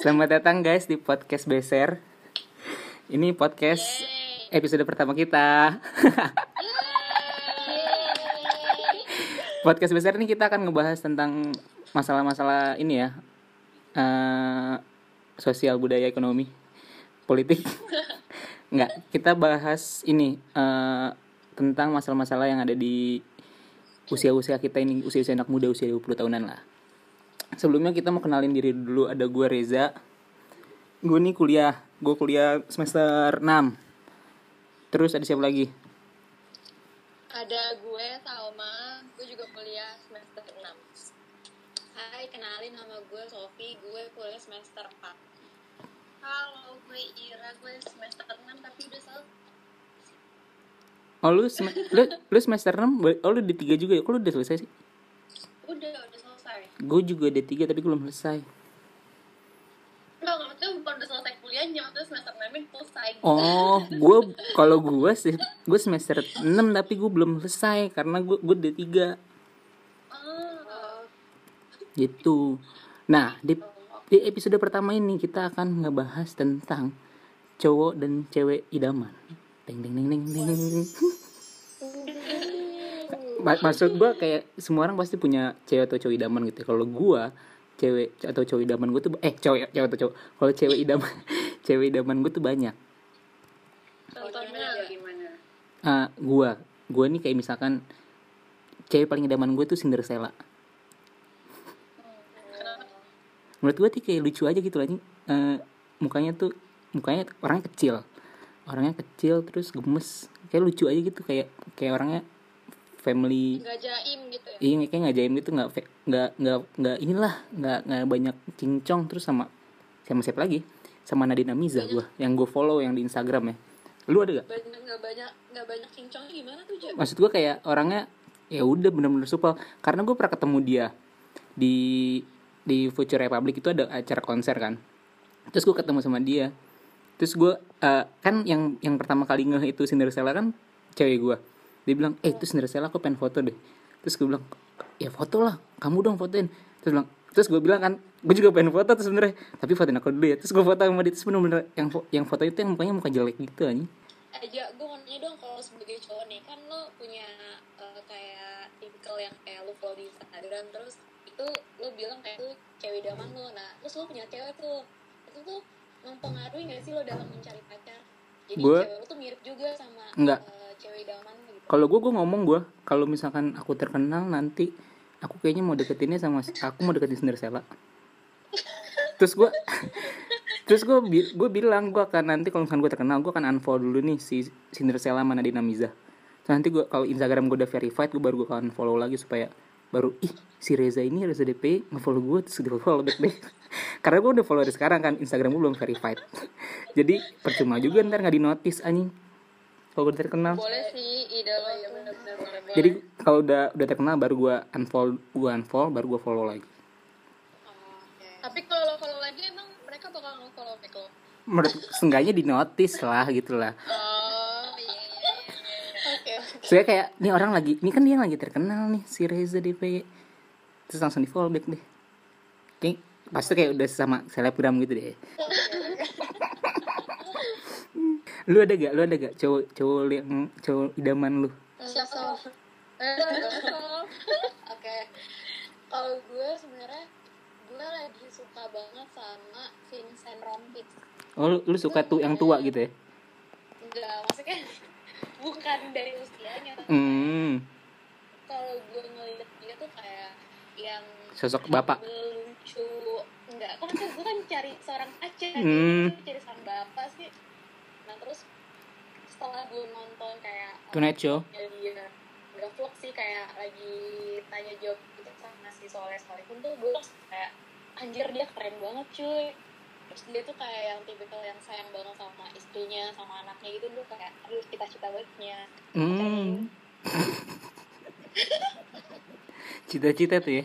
Selamat datang guys di podcast Beser. Ini podcast episode pertama kita. podcast Beser ini kita akan ngebahas tentang masalah-masalah ini ya. eh, sosial budaya ekonomi politik. Enggak, kita bahas ini eh, tentang masalah-masalah yang ada di usia-usia kita ini, usia-usia anak muda, usia 20 tahunan lah. Sebelumnya kita mau kenalin diri dulu. Ada gue Reza. Gue nih kuliah. Gue kuliah semester 6 Terus ada siapa lagi? Ada gue Salma, gue juga kuliah semester 6 Hai, kenalin nama gue Sofi, gue kuliah semester 4 Halo, gue Ira, gue semester 6 tapi udah selesai. Oh lu, sem- lu, lu semester 6 Oh lu D3 juga ya? Kok lu udah selesai sih? Gue juga D3 tapi gue belum selesai Enggak, maksudnya bukan udah selesai kuliahnya, maksudnya semester 6 ini selesai Oh, gue kalau gue sih gue semester 6 tapi gue belum selesai karena gue gue D3 Oh, gitu. Nah, di di episode pertama ini kita akan ngebahas tentang cowok dan cewek idaman. Deng deng deng deng deng. Ma- Maksud gue kayak semua orang pasti punya cewek atau cowok idaman gitu. Kalau gue cewek atau cowok idaman gue tuh eh cowok cewek atau cowok. Kalau cewek idaman cewek idaman gue tuh banyak. contohnya gimana? Ah, gue gue nih kayak misalkan cewek paling idaman gue tuh Cinderella. Kenapa? menurut gue tuh kayak lucu aja gitu lah ini Eh, mukanya tuh mukanya orangnya kecil orangnya kecil terus gemes kayak lucu aja gitu kayak kayak orangnya family. Nggak jaim gitu ya? iya kayak nggak jaim gitu nggak nggak nggak nggak inilah nggak nggak banyak cincong. Terus sama sama siapa lagi? Sama Nadine Amiza gue yang gue follow yang di Instagram ya. Lu ada gak nggak banyak, nggak banyak cincongnya gimana tuh, Jam? maksud gue kayak orangnya ya udah bener-bener supel. Karena gue pernah ketemu dia di di Future Republic itu ada acara konser kan. Terus gue ketemu sama dia. Terus gue eh, kan yang yang pertama kali ngeh itu Cinderella kan cewek gue dia bilang eh itu Cinderella aku pengen foto deh. Terus gue bilang ya foto lah. Kamu dong fotoin. Terus bilang terus gue bilang kan gue juga pengen foto tuh sebenarnya. Tapi fotoin aku dulu ya. Terus gue foto sama dia. Terus bener-bener yang yang foto itu yang mukanya muka jelek gitu anjing. Aja gue mau nanya dong kalau sebagai cowok nih kan lo punya eh, kayak tipikal yang kayak lo follow di Instagram terus itu lo bilang kayak itu cewek idaman lo nah terus lo punya cewek tuh. Itu tuh mempengaruhi gak sih lo dalam mencari pacar? Jadi Gua- cewek lo tuh mirip juga sama Enggak. eh, cewek idaman lo gitu kalau gue gue ngomong gue kalau misalkan aku terkenal nanti aku kayaknya mau deketinnya sama aku mau deketin Cinderella. Terus gue terus gue gue bilang gue akan nanti kalau misalkan gue terkenal gue akan unfollow dulu nih si Cinderella mana Dinamiza Terus nanti gue kalau Instagram gue udah verified gue baru gue akan follow lagi supaya baru ih si Reza ini Reza DP nge-follow gue terus di follow back deh. Karena gue udah follow dari sekarang kan Instagram gue belum verified. Jadi percuma juga ntar nggak di notice anjing kalau gue udah terkenal. Boleh sih ide lo. Ya jadi kalau udah udah terkenal baru gua unfollow gua unfollow baru gua follow lagi. Tapi kalau lo follow lagi emang mereka bakal nge-follow back lo? Menurut seenggaknya di notice lah gitu lah. Oh iya iya iya. Oke saya kayak ini orang lagi ini kan dia lagi terkenal nih si Reza DP terus langsung di follow back deh. Kayak pasti kayak udah sama selebgram gitu deh lu ada gak lu ada gak cowok cowok yang cowok idaman lu? Oke. Kalau gue sebenarnya gue lagi suka banget sama Vincent Rompit. oh lu, lu suka tuh yang tua gitu ya Enggak, maksudnya bukan dari usianya. hmm Kalau gue ngeliat dia tuh kayak yang sosok bapak lucu. Enggak, kan gue kan cari seorang pacar, Hmm. gitu. cari seorang bapak sih. Nah terus setelah gue nonton kayak Tonight Show? ya dia nggak vlog sih kayak lagi tanya jawab gitu sama si Soleh Solihun tuh gue langsung kayak anjir dia keren banget cuy. Terus dia tuh kayak yang tipikal yang sayang banget sama istrinya sama anaknya gitu tuh kayak aduh kita cita baiknya hmm. Cita-cita tuh ya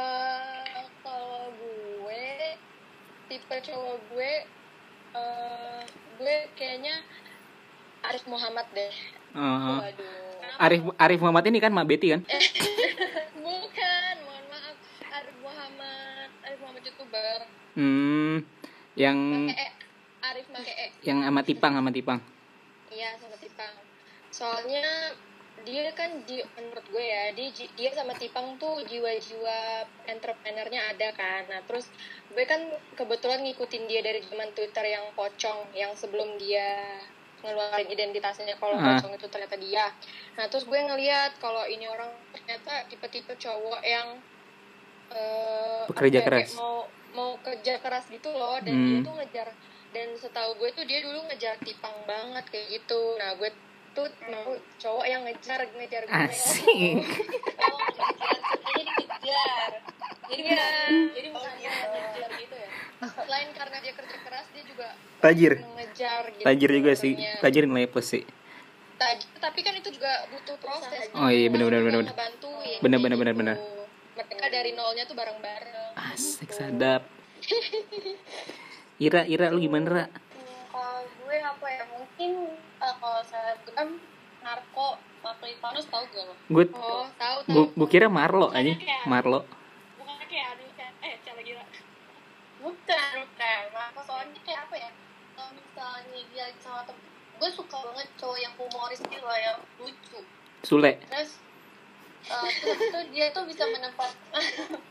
tipe cowok gue eh gue kayaknya Arif Muhammad deh. Eh, waduh. Arif Arif Muhammad ini kan Mak Betty kan? Bukan mohon maaf. Arif Muhammad Arif Muhammad youtuber. Hmm yang pakai e. Arif pakai e. yang sama Tipang sama Tipang. Iya sama Tipang. Soalnya dia kan di menurut gue ya dia dia sama Tipang tuh jiwa-jiwa entrepreneurnya ada kan nah terus gue kan kebetulan ngikutin dia dari zaman Twitter yang pocong yang sebelum dia ngeluarin identitasnya kalau Ah. pocong itu ternyata dia nah terus gue ngeliat kalau ini orang ternyata tipe-tipe cowok yang kayak keras. mau mau kerja keras gitu loh dan Hmm. dia tuh ngejar dan setahu gue tuh dia dulu ngejar tipang banget kayak gitu nah gue tuh mau cowok yang ngejar ngejar gue. Asik. Oh jadi dikejar jadi Iya. jadi bukan Iya, ngejar gitu ya. Selain karena dia kerja keras dia juga tajir. ngejar gitu tajir juga sih. tajir nilai plus sih. Tajir, tapi kan itu juga butuh proses. Oh iya, bener, bener, bener, bener. bantuin Bener, bener, bener, bener. mereka dari nolnya tuh bareng-bareng. Asik gitu. sadap. Ira Ira lu gimana Ra apa ya mungkin eh, kalau saya kan narko Maklitanos tau gak lo? gue oh tahu tahu gue gue kira Marlo aja Marlo Bukan kayak ada kan? Eh, cara gira. Bukan, bukan. Narko soalnya kayak apa ya? Kalau misalnya dia sama temen, gue suka banget cowok yang humoris gitu loh, yang lucu. Sule Terus, eh, terus itu dia tuh bisa menempat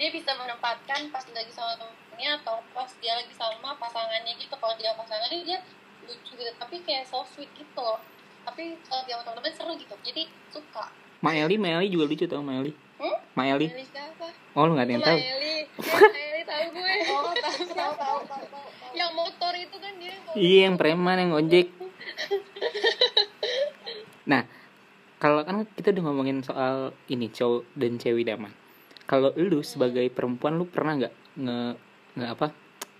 dia bisa menempatkan pas lagi sama temennya atau pas dia lagi sama pasangannya gitu. Kalau dia pasangannya dia lucu gitu. Tapi kayak so sweet gitu loh. Tapi kalau dia sama temen-temen seru gitu. Jadi suka. Maeli Maeli juga lucu tau Maeli Hmm? Maeli siapa? Oh lu nggak ada yang tahu? Meli Meli tahu gue. Oh tahu tahu tahu tahu tahu. Tahu. yang motor itu kan dia iya yang preman yang ojek. Nah kalau kan kita udah ngomongin soal ini cowok dan cewek daman kalau lu sebagai perempuan lu pernah nggak nge nggak apa?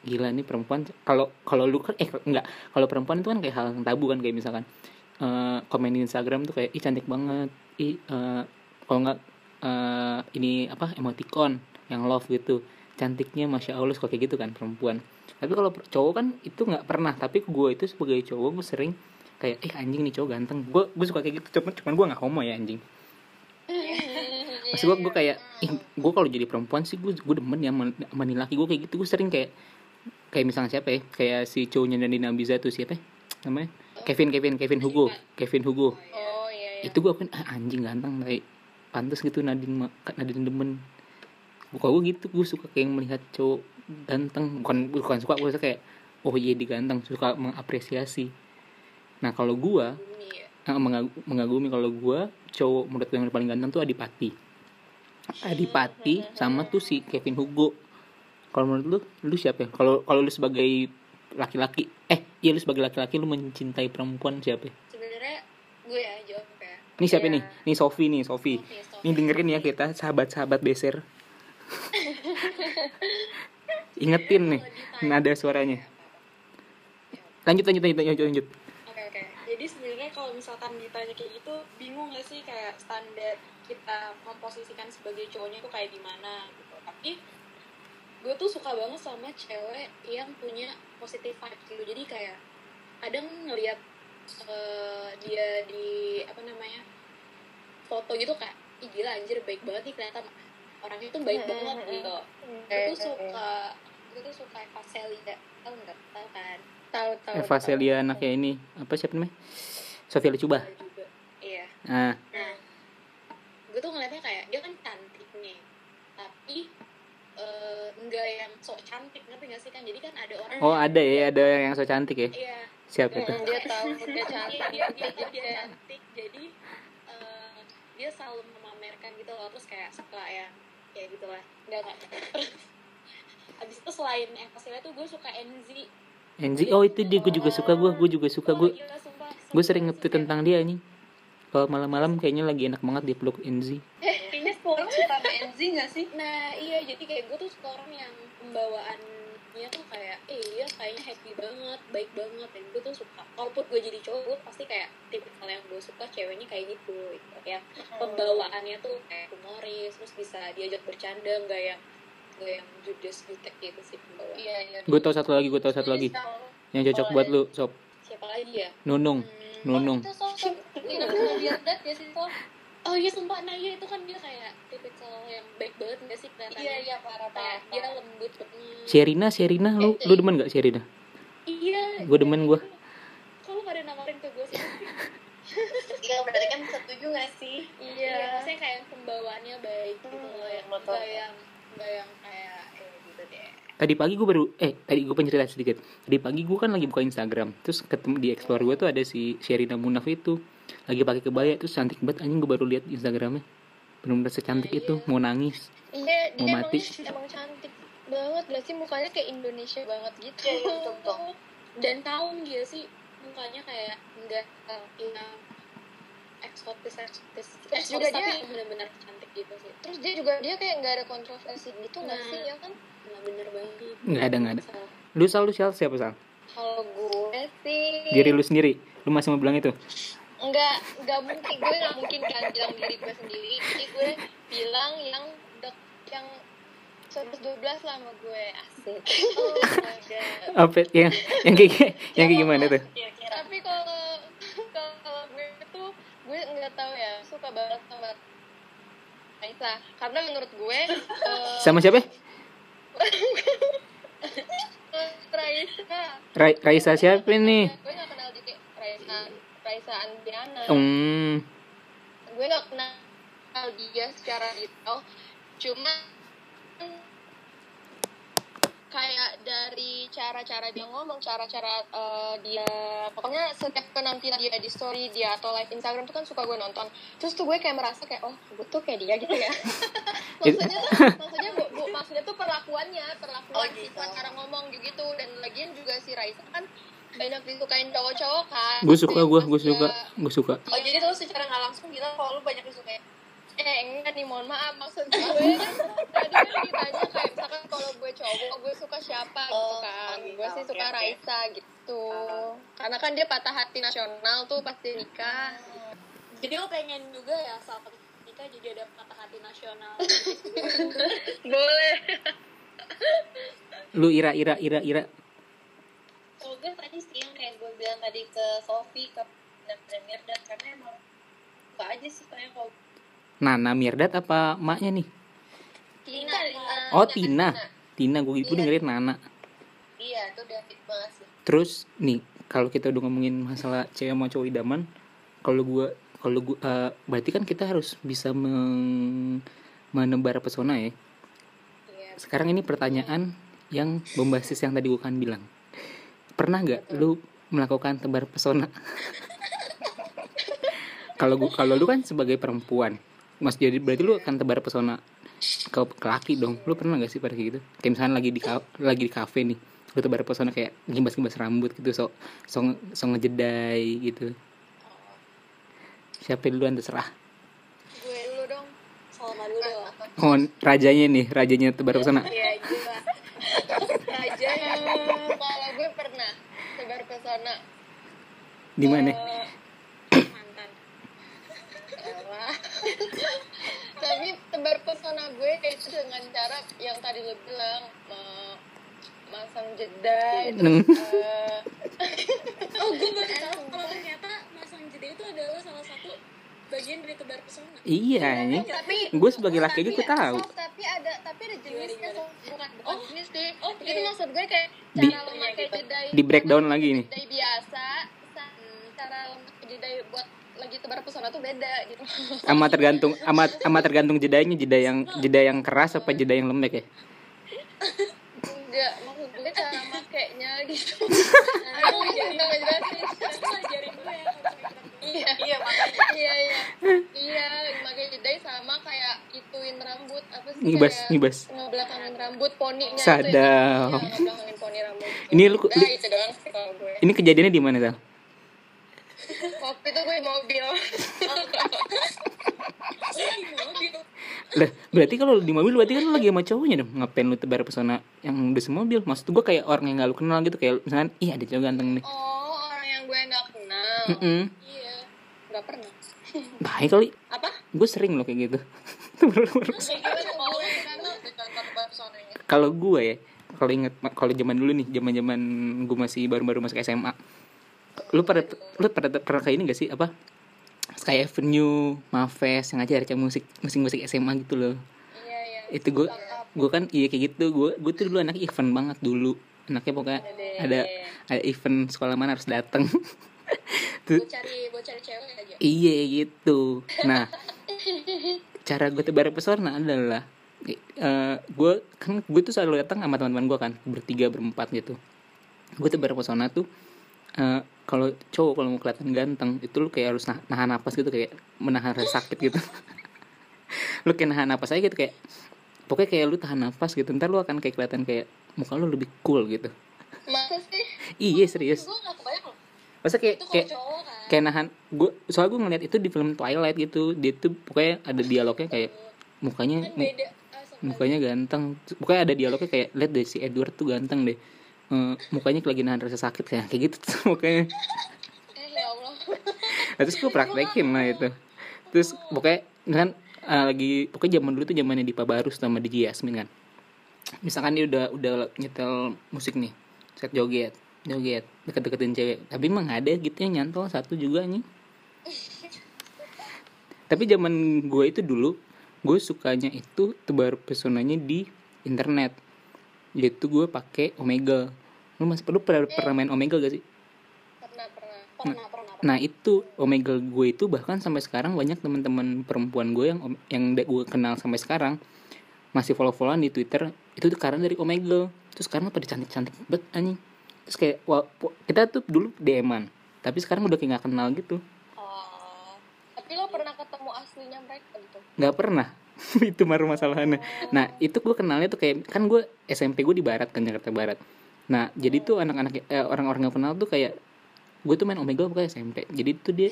Gila nih perempuan. Kalau kalau lu kan eh enggak kalau perempuan itu kan kayak hal yang tabu kan kayak misalkan eh, komen di Instagram tuh kayak ih cantik banget. Ih eh, kalau nggak eh, ini apa emoticon yang love gitu. Cantiknya masya allah suka kayak gitu kan perempuan. Tapi kalau cowok kan itu nggak pernah. Tapi gue itu sebagai cowok gue sering kayak eh anjing nih cowok ganteng. Gue gue suka kayak gitu. Cuman cuman gue nggak homo ya anjing maksud gue gue kayak ih gue kalau jadi perempuan sih gue gue demen ya nih laki gue kayak gitu. Gue sering kayak kayak misalnya siapa ya kayak si cowoknya Nandi Nabiza tuh siapa ya? namanya? Kevin Kevin Kevin Hugo Kevin Hugo. Oh iya iya. Itu gue kan ah, anjing ganteng baik pantas gitu Nadine Nadine demen. Kalau gue gitu gue suka kayak melihat cowok ganteng. Bukan bukan suka gue suka kayak oh iya dia ganteng. Suka mengapresiasi. Nah kalau gue Iya. mengagu- mengagumi kalau gue cowok menurut gue yang paling ganteng tuh Adipati Adipati sama tuh si Kevin Hugo kalau menurut lu lu siapa ya kalau kalau lu sebagai laki-laki eh iya lu sebagai laki-laki lu mencintai perempuan siapa ya? sebenarnya gue ya jawab ya ini siapa Iya. nih nih Sofi nih Sofi. Nih dengerin ya kita sahabat-sahabat beser. Ingetin nih nada suaranya. Lanjut lanjut lanjut lanjut lanjut. Oke oke. Jadi sebenarnya kalau misalkan ditanya kayak gitu, bingung gak sih kayak standar kita memposisikan sebagai cowoknya itu kayak gimana gitu. Tapi gue tuh suka banget sama cewek yang punya positive vibes gitu. Jadi kayak kadang ngelihat eh, dia di apa namanya foto gitu kayak ih gila anjir baik banget nih kelihatan orangnya tuh baik banget gitu. Gue tuh suka gue tuh suka Eva Celia tau nggak tau kan tahu tahu Eva Celia anaknya ini apa siapa namanya? Sofia Lacuba. juga iya Nah, Nah, gue tuh ngeliatnya kayak dia kan cantik nih, tapi eh, enggak yang sok cantik ngerti gak sih kan? Jadi kan ada orang oh ada ya ada yang so cantik ya. iya Siapa itu? Dia tahu dia cantik dia dia, dia, dia cantik jadi eh, dia selalu memamerkan gitu loh terus kayak suka ya kayak gitulah enggak enggak abis itu selain yang hasilnya tuh gue suka Enzi Enzi, oh itu dia gue juga suka gue, gue juga suka gue. Oh, sumpah, Gue sering sumpah. tentang dia nih. Kalau malam-malam kayaknya lagi enak banget dipeluk Enzi. kayaknya semua orang suka sama Enzi gak sih? Nah iya jadi kayak gue tuh suka orang yang pembawaan dia tuh kayak eh dia kayaknya happy banget baik banget. Dan gue tuh suka walaupun gue jadi cowok gue pasti kayak tipikal yang gue suka ceweknya kayak gitu gitu. Yang pembawaannya tuh kayak humoris terus bisa diajak bercanda nggak yang nggak yang judes jutek gitu sih pembawaan iya iya. Gue tau satu lagi gue tau satu lagi. Yang cocok buat lu sob siapa lagi ya nunung. Hmm, nunung. Itu tidak bisa biardat ya oh iya sumpah. Iya itu kan dia kayak tipikal yang baik banget gak sih kelihatannya? Iya iya parah parah dia lembut banget Sherina Sherina. Lu lu demen gak Sherina? Iya. Gue demen gue kalau pada nawarin ke gue sih? Iya berarti kan setuju nggak sih? Iya maksudnya kayak pembawaannya baik gitu loh ya betul. nggak yang nggak yang kayak eh gitu deh tadi pagi gue baru eh tadi gue pengen cerita sedikit tadi pagi gue kan lagi buka Instagram terus ketemu di explore gue tuh ada si Sherina Munaf itu lagi pakai kebaya terus cantik banget anjing gue baru lihat Instagramnya benar-benar secantik itu mau nangis Iya, Mau dia mati. emang, emang cantik banget gak sih mukanya kayak Indonesia banget gitu. Iya, iya, betul, betul. dan kaum dia sih mukanya kayak enggak uh, yang eksotis eksotis Terus eksotis juga tapi dia- benar-benar cantik gitu sih Terus dia juga dia kayak nggak ada kontroversi gitu nggak Nah. sih ya kan? Nggak bener banget. Nggak ada, nggak ada. Lu sal lu sal siapa sal? Kalau gue sih diri lu sendiri. Lu masih mau bilang itu? Nggak nggak mungkin. Gue nggak mungkin kan bilang diri gue sendiri. Jadi gue bilang yang dek yang 112 lah sama gue. Asik. oh apa? Yang yang kayak yang kayak gimana tuh? Tapi kalau kalau gue tuh gue nggak tahu ya. Suka banget sama Raisa karena menurut gue eh, sama siapa Raisa. Ra Raisa siapa nih gue gak kenal juga Raisa Raisa Andriana hmm. Gue gak kenal dia secara detail. Cuma kayak dari cara-cara dia ngomong cara-cara eh, dia pokoknya setiap penampilan dia di story dia atau live Instagram tuh kan suka gue nonton. Terus tuh gue kayak merasa kayak oh gue tuh kayak dia gitu ya. Maksudnya tuh maksudnya bu, bu- maksudnya tuh perlakuannya perlakuan Oh, gitu. sifat cara ngomong gitu dan lagian juga si Raisa kan banyak disukain cowok-cowok kan. Gue suka gue gue suka gue suka. Oh jadi lu secara nggak langsung bilang kalau lu banyak disukai eh enggak nih mohon maaf maksud gue kan tadi kan ditanya kayak misalkan kalau gue cowok gue suka siapa gitu Oh, kan. oh gitu, gue sih suka oke. Raisa gitu. Karena kan dia patah hati nasional tuh pasti nikah. Jadi lo pengen juga ya saat nikah jadi ada patah hati nasional. Boleh. Lu ira ira ira ira kalau gue tadi sih yang kayak gue bilang tadi ke Sofi ke dan Mirdad karena emang suka aja sih kayak kalau Nana Mirdad apa maknya nih? Tina eh, oh Tina. Tina. Gue ibu dengerin Nana. Iya itu David banget sih. Terus nih kalau kita udah ngomongin masalah cewek sama cowok idaman kalau gua kalau gua eh, berarti kan kita harus bisa meng- menebar pesona ya? Iya. Sekarang ini pertanyaan yang berbasis yang tadi gua kan bilang pernah nggak lu melakukan tebar pesona? Kalau kalau lu kan sebagai perempuan mas jadi berarti lu akan tebar pesona ke, ke laki dong. Lu pernah gak sih pada kayak gitu kayak misalnya lagi di lagi di kafe nih lu tebar pesona kayak gimbas gimbas rambut gitu so so, so ngejedai gitu. Siapa duluan terserah. Gue dulu dong Salma dulu dong oh rajanya nih rajanya tebar pesona. Iya pesona di mana? Eh, mantan. Tapi tebar pesona gue itu dengan cara yang tadi lo bilang ma- masang jedai Neng. eh, oh gue baru tahu. kalau ternyata masang jeda itu adalah salah satu bagian dari tebar pesona. Iya ini tapi gue sebagai laki gue tahu. Sof, tapi ada tapi ada jenisnya Sof. bukan bukan Oh, jenis sih. oke. itu maksud gue kayak Di- cara lo pakai jedai di breakdown lagi nih jedai biasa sa- cara lo pakai jedai buat lagi tebar pesona tuh beda gitu. Sama tergantung sama sama tergantung jedanya jeda yang jeda yang keras apa jeda yang lembek ya? Enggak maksud gue cara makainya gitu. Aku bisa ngejelasin Pasti lo ajarin gue ya iya. Iya makanya. Iya iya. Iya pakai jedai sama kayak ituin rambut apa sih ngibas kayak ngibas. ngebelakangin rambut poninya Sadam. itu, ya, ngebelakangin poni rambut. Ini lu- Udah, itu doang sih kalau gue. Ini kejadiannya di mana sal waktu itu gue mobil. Mobil lah berarti kalau di mobil berarti kan lu lagi sama cowoknya dong? Ngapain lu tebar pesona yang udah semobil maksud gue kayak orang yang gak lu kenal gitu kayak misalkan iya ada cowok ganteng nih. Oh orang yang gue nggak kenal. Mm-mm. iya nggak pernah. Baik kali. Apa? Gue sering loh kayak gitu. Kalau gue ya kalau inget kalau zaman dulu nih zaman zaman gue masih baru-baru masuk SMA lu pada lu pada pernah kayak ini gak sih? Apa? Sky Avenue, Mafes yang aja musik musik musik SMA gitu loh. Iya iya. Itu gue gue kan iya kayak gitu. Gue gue tuh dulu anak event banget dulu. Anaknya pokoknya ada ada event sekolah mana harus datang tuh buat cari cari cewek aja. Iya gitu. Nah cara gue tebar pesona adalah eh gue kan gue tuh selalu datang sama teman-teman gue kan bertiga berempat gitu. Gue tebar pesona tuh eh kalau cowok kalau mau kelihatan ganteng itu lu kayak harus nah- nahan napas gitu kayak menahan rasa sakit gitu. Lu kayak nahan napas aja gitu kayak pokoknya kayak lu tahan napas gitu ntar lu akan kayak kelihatan kayak muka lu lebih cool gitu. Masa sih? Iya serius. Gue kebayang masa kayak kayak cowok kan. kayak nahan gue soalnya gue ngeliat itu di film Twilight gitu. Dia tuh pokoknya ada dialognya kayak mukanya kan beda ah, mukanya ganteng. Pokoknya ada dialognya kayak lihat deh si Edward tuh ganteng deh. Eh, mukanya lagi nahan rasa sakit kayak kayak gitu tuh mukanya. Eh ya Nah, terus gue praktekin lah itu. Terus pokoknya kan eh, lagi pokoknya zaman dulu tuh zamannya Dipa Barus sama DJ Yasmin kan. Misalkan dia udah udah nyetel musik nih set joget joget deket-deketin cewek. Tapi emang ada gitu yang nyantol satu juga nih tapi zaman gue itu dulu gue sukanya itu tebar pesonanya di internet. Yaitu gue pakai Omega. Lu masih perlu pernah, pernah main Omega gak sih? Pernah pernah. Pernah pernah Nah itu Omega gue itu bahkan sampai sekarang banyak teman-teman perempuan gue yang yang gue kenal sampai sekarang masih follow-followan di Twitter itu karena dari Omega. Terus sekarang pada cantik-cantik banget anjing. Terus kayak wah, kita tuh dulu DM-an, tapi sekarang udah kayak gak kenal gitu. oh tapi lo pernah ketemu aslinya mereka gitu? Nggak pernah. Itu baru masalahnya. Nah itu gue kenalnya tuh kayak kan gue SMP gue di Barat kan Jakarta Barat. Nah jadi tuh anak-anak eh, orang-orang yang kenal tuh kayak gue tuh main Omega bukan SMP jadi tuh dia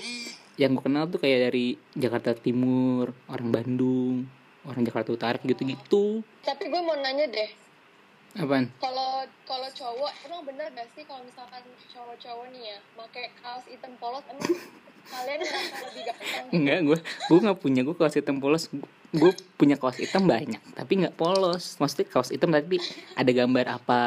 yang gue kenal tuh kayak dari Jakarta Timur orang Bandung orang Jakarta Utara gitu gitu tapi gue mau nanya deh apaan? Kalau kalau cowok emang bener gak sih kalau misalkan cowok-cowok nih ya pakai kaos hitam polos emang kalian merasa lebih ganteng enggak gue gue nggak punya gue kaos hitam polos. Gue punya kaos hitam banyak tapi nggak polos. Maksudnya kaos hitam tapi ada gambar apa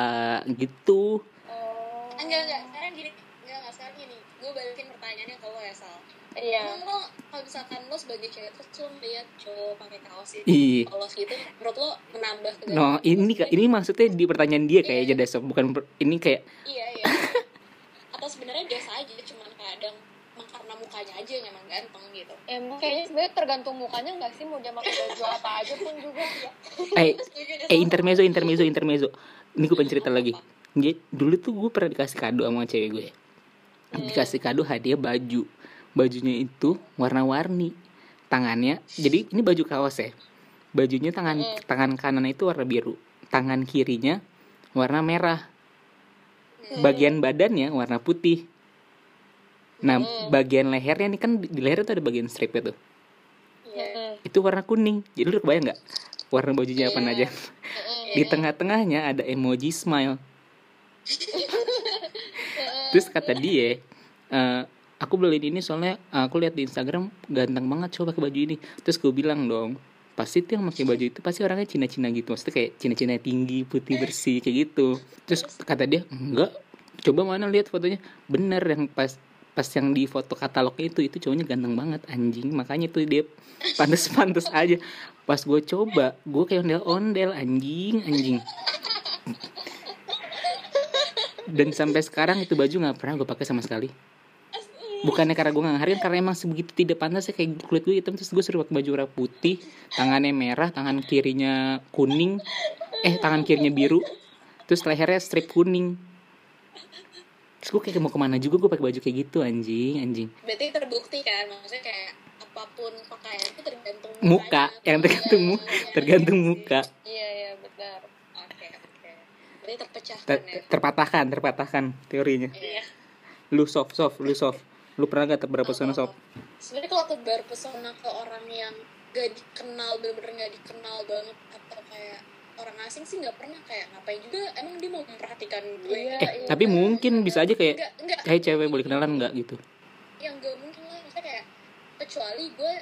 gitu? Oh. Enggak enggak. Sekarang gini enggak enggak sekarang gini. Gue balikin pertanyaannya ke lo ya Sal. Iya. Emang lo kalau misalkan lo sebagai cewek terus lo lihat cowok pakai kaos itu Iya. polos gitu menurut lo menambah kegantengan No, ini Kak, ini? maksudnya di pertanyaan dia kayak jadi sob bukan per- ini kayak iya iya. Atau sebenarnya biasa aja cuman kadang emang karena mukanya aja yang emang ganteng gitu. Emang kayaknya sebenarnya tergantung mukanya nggak sih? Mau dia pakai baju apa aja pun juga. Ya eh eh intermezzo intermezzo intermezzo. Ini gue pengen cerita lagi. Jadi, dulu tuh gue pernah dikasih kado sama cewek gue. Dikasih kado hadiah baju. Bajunya itu warna-warni. Tangannya, jadi ini baju kaos ya. Bajunya tangan tangan kanan itu warna biru, tangan kirinya warna merah. Bagian badannya warna putih. Nah, bagian lehernya nih kan di leher itu ada bagian strip itu. Iya. Itu warna kuning. Jadi lu kebayang nggak warna bajunya apa aja? Di tengah-tengahnya ada emoji smile. Terus kata dia, eh, aku beliin ini soalnya aku lihat di Instagram ganteng banget coba pakai baju ini. Terus gue bilang dong, pasti tuh yang pakai baju itu pasti orangnya Cina-Cina gitu. Maksudnya kayak Cina-Cina tinggi, putih bersih kayak gitu. Terus kata dia, enggak. Coba mana lihat fotonya. Bener yang pas pas yang di foto katalognya itu itu cowoknya ganteng banget anjing makanya tuh dia pantes-pantes aja pas gue coba gue kayak ondel-ondel anjing anjing dan sampai sekarang itu baju nggak pernah gue pakai sama sekali bukannya karena gue ngehargain karena emang sebegitu tidak pantas ya kayak kulit gue hitam terus gue suruh pakai baju warna putih tangannya merah tangan kirinya kuning eh tangan kirinya biru terus lehernya strip kuning. Terus gue kayak mau ke mana juga gue pakai baju kayak gitu anjing anjing. Berarti terbukti kan maksudnya kayak apa pun pakaian itu tergantung muka mukanya. yang tergantung Iya, muka iya, tergantung iya, muka. Iya iya benar. Oke oke. Berarti terpecahkan Ter- ya? terpatahkan terpatahkan teorinya. Iya. Lu soft soft lu soft lu pernah gak berapa pesona soft sebenarnya kalau tebar pesona ke orang yang gak dikenal bener-bener gak dikenal banget atau kayak orang asing sih nggak pernah kayak ngapain juga emang dia mau memperhatikan gue. Iya, eh tapi mungkin bisa aja kayak enggak enggak kayak cewek boleh kenalan nggak? gitu. Yang gak mungkin lah. Maksudnya kayak kecuali gue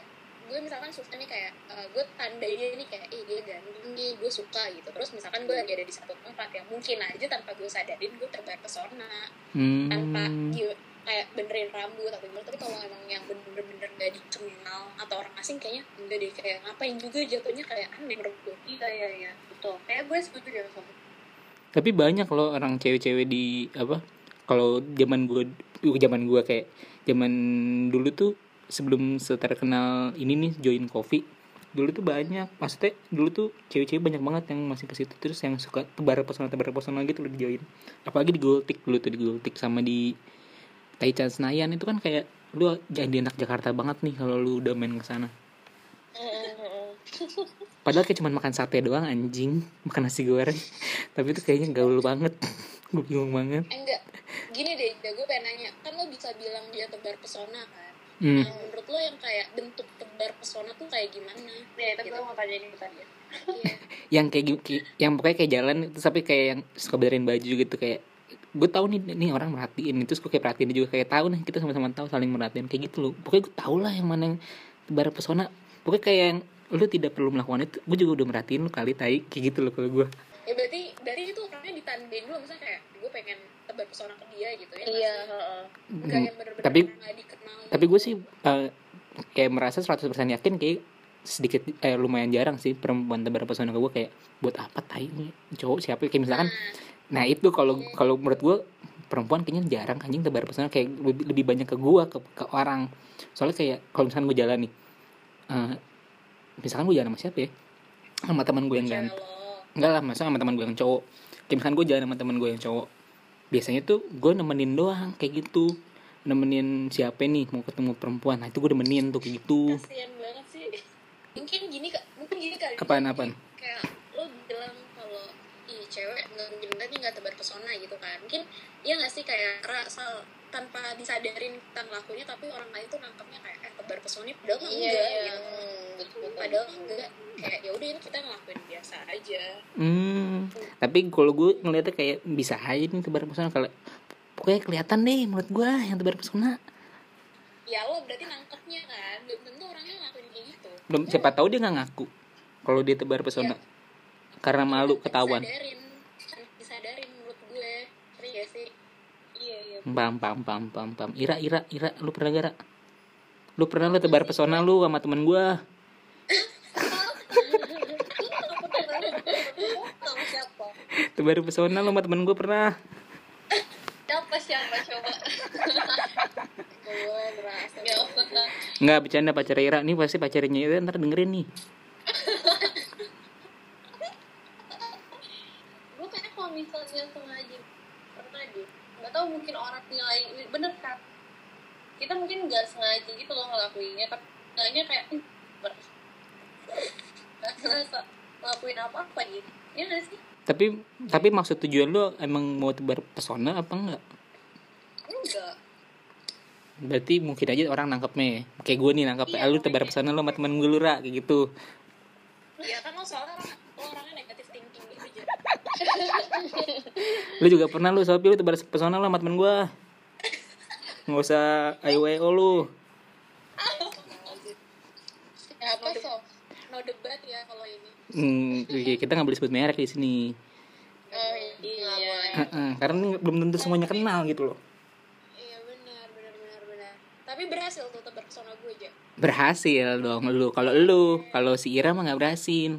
gue misalkan suka nih kayak eh, gue tandai dia nih kayak eh dia ganteng nih gue suka gitu. Terus misalkan gue lagi ada di satu tempat yang mungkin aja tanpa gue sadarin gue terbayar pesona tanpa hmm. dia kayak benerin rambut atau gimana tapi kalau emang yang bener-bener gak dikenal atau orang asing kayaknya enggak deh kayak ngapain juga jatuhnya kayak aneh menurut gue iya iya iya betul. Kayak gue setuju deh sama tapi banyak loh orang cewek-cewek di apa kalau zaman gue zaman gue kayak zaman dulu tuh sebelum terkenal ini nih join coffee dulu tuh banyak maksudnya dulu tuh cewek-cewek banyak banget yang masih ke situ terus yang suka tebar pesona tebar pesona gitu loh di join. Apalagi di Gultik dulu tuh di Gultik sama di Taichan Senayan itu kan kayak lu jadi anak Jakarta banget nih kalau lu udah main ke sana. Padahal kayak cuma makan sate doang anjing. Makan nasi goreng. Tapi itu kayaknya gaul banget. Gue bingung banget. Enggak. Gini deh gue pengen nanya. Kan lo bisa bilang dia tebar pesona kan? Hmm. nah menurut lo yang kayak bentuk tebar pesona tuh kayak gimana? Ya itu gue mau tanya ini tadi Iya. yang kayak yang pokoknya kayak jalan itu tapi kayak yang suka benerin baju gitu kayak gue tahu nih nih orang merhatiin itu gue kayak perhatiin dia juga kayak tahu nih kita sama-sama tahu saling merhatiin kayak gitu loh. Pokoknya gue tahu lah yang mana yang tebar pesona. Pokoknya kayak yang lu tidak perlu melakukan itu gue juga udah merhatiin lu kali tai. Kayak gitu loh kalau gue ya berarti dari itu orangnya ditandain dulu misalnya kayak gue pengen tebar pesona ke dia gitu ya iya. Nggak yang bener-bener tapi dikenal. tapi gue sih eh, kayak merasa 100% yakin kayak sedikit eh lumayan jarang sih perempuan tebar pesona ke gue kayak buat apa tai nih? Cowok siapa? Kayak misalkan nah itu kalau kalau menurut gue perempuan kayaknya jarang anjing tebar pesona kayak lebih, lebih banyak ke gue ke, ke orang. Soalnya kayak kalau misalkan gue jalan nih eh, misalkan gue jalan sama siapa ya? Sama teman gue yang ganteng enggak lah masa sama teman gue yang cowok. Kayak misalkan gue jalan sama teman gue yang cowok biasanya tuh gue nemenin doang kayak gitu. Nemenin siapa nih mau ketemu perempuan. Nah itu gue nemenin tuh kayak gitu. Kasian banget sih. Mungkin gini mungkin gini kali apaan apaan kayak lo bilang kalau ih cewek nggak mungkin berarti nggak tebar pesona gitu kan. Mungkin iya nggak sih kayak asal tanpa disadarin kita ngelakuinnya tapi orang lain tuh nangkepnya kayak eh tebar pesona? Padahal nggak iya enggak iya. gitu. Hmm, betul betul padahal enggak kayak ya udah ini kita ngelakuin biasa aja. Hmm. Tapi kalau gue ngeliatnya kayak bisa aja nih tebar pesona. Kalau pokoknya kelihatan deh menurut gue yang tebar pesona. Ya lo berarti nangkepnya kan. Belum tentu orangnya ngelakuin kayak gitu. Belum siapa tahu dia nggak ngaku kalau dia tebar pesona. Karena malu ketahuan. disadarin tanpa disadarin menurut gue ngerti gak sih iya iya pam pam pam pam pam ira ira ira lu pernah gara lu pernah lu tebar pesona lu sama temen siapa tebar pesona lu sama temen gue pernah. Siapa siapa coba? Gue berasa nggak usah. Nggak bercanda pacar Ira. Nih pasti pacarnya itu ntar dengerin nih gue kayaknya kalau misalnya sengaja pernah deh mungkin orang nilai bener kan? Kita mungkin nggak sengaja gitu loh ngelakuinnya tapi nilainya kayak "Ih, ber- nggak ngerasa ngelakuin apa apa gitu. Ya nggak sih? Tapi tapi maksud tujuan lu emang mau tebar pesona apa enggak enggak. Berarti mungkin aja orang nangkepnya ya. kayak gue nih nangkepnya Iya, ah, lu tebar pesona lu sama temen gue lu Ra, kayak gitu. Ya kan lo soalnya orang- lo orangnya negatif thinking gitu aja lu juga pernah lu Sopi lu tebar pesona lu sama temen gue nggak usah ayo ayo lu. Siapa so no debat ya kalau ini. Hmm, oke, kita nggak boleh sebut merek di sini. Oh iya. Heeh, karena ini belum tentu semuanya kenal gitu loh. Iya benar benar benar benar. Tapi berhasil tuh tebar pesona gue aja berhasil dong lu. Kalau lu kalau si Ira mah nggak berhasil.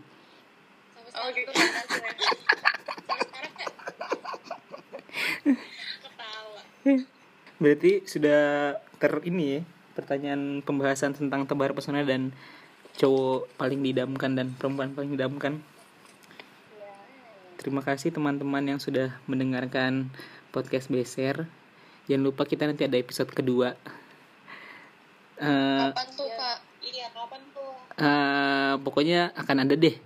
Oh gitu tuh sampai sekarang kayak ketawa berarti sudah ter ini ya pertanyaan pembahasan tentang tebar pesona dan cowok paling didamkan dan perempuan paling didamkan. Terima kasih teman-teman yang sudah mendengarkan podcast Beser. Jangan lupa kita nanti ada episode kedua. Eh, Kapan tuh kak? iya kapan tuh? eh, pokoknya akan ada deh.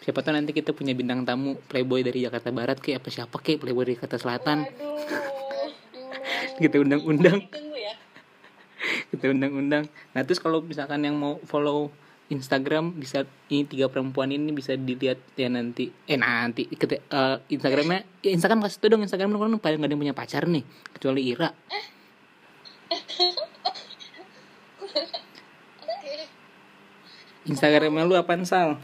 Siapa tahu nanti kita punya bintang tamu playboy dari Jakarta Barat kayak apa siapa kayak playboy dari Jakarta Selatan. Aduh kita undang-undang. Ya. Kita undang-undang. Nah terus kalau misalkan yang mau follow Instagram bisa ini tiga perempuan ini bisa dilihat ya nanti. Eh nanti kete- eh, Instagramnya ya Instagram kasih tuh dong Instagram lu kan paling gak ada yang punya pacar nih kecuali Ira. Oke. Instagramnya lu apaan sal?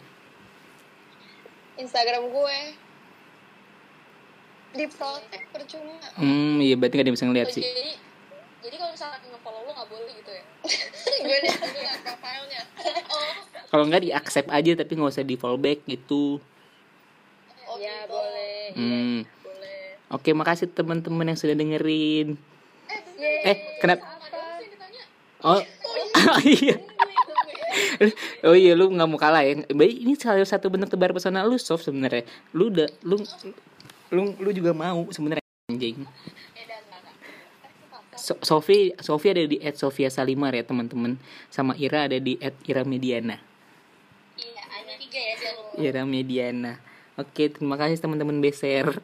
Instagram gue di protect percuma. hmm iya berarti gak ada yang bisa ngeliat Oh, sih. jadi jadi kalau misalkan nge-follow lo nggak boleh gitu ya? Gue udah profilnya. oh kalau nggak di accept aja tapi nggak usah di fallback gitu. Oh ya gitu. boleh. hmm. Boleh. oke makasih teman-teman yang sudah dengerin. Yeay. eh kenapa? Ditanya? Oh. Oh iya. Oh iya. Lu nggak mau kalah ya? Baik ini salah satu bentuk tebar pesona lu soft sebenarnya. Lu udah lu lu lu juga mau sebenarnya. Anjing. Eh So- Sofi Sofi ada di at Sofia Salimar ya teman-teman. Sama Ira ada di at Ira Mediana. Iya ada tiga ya Ira Mediana. Oke terima kasih teman-teman beser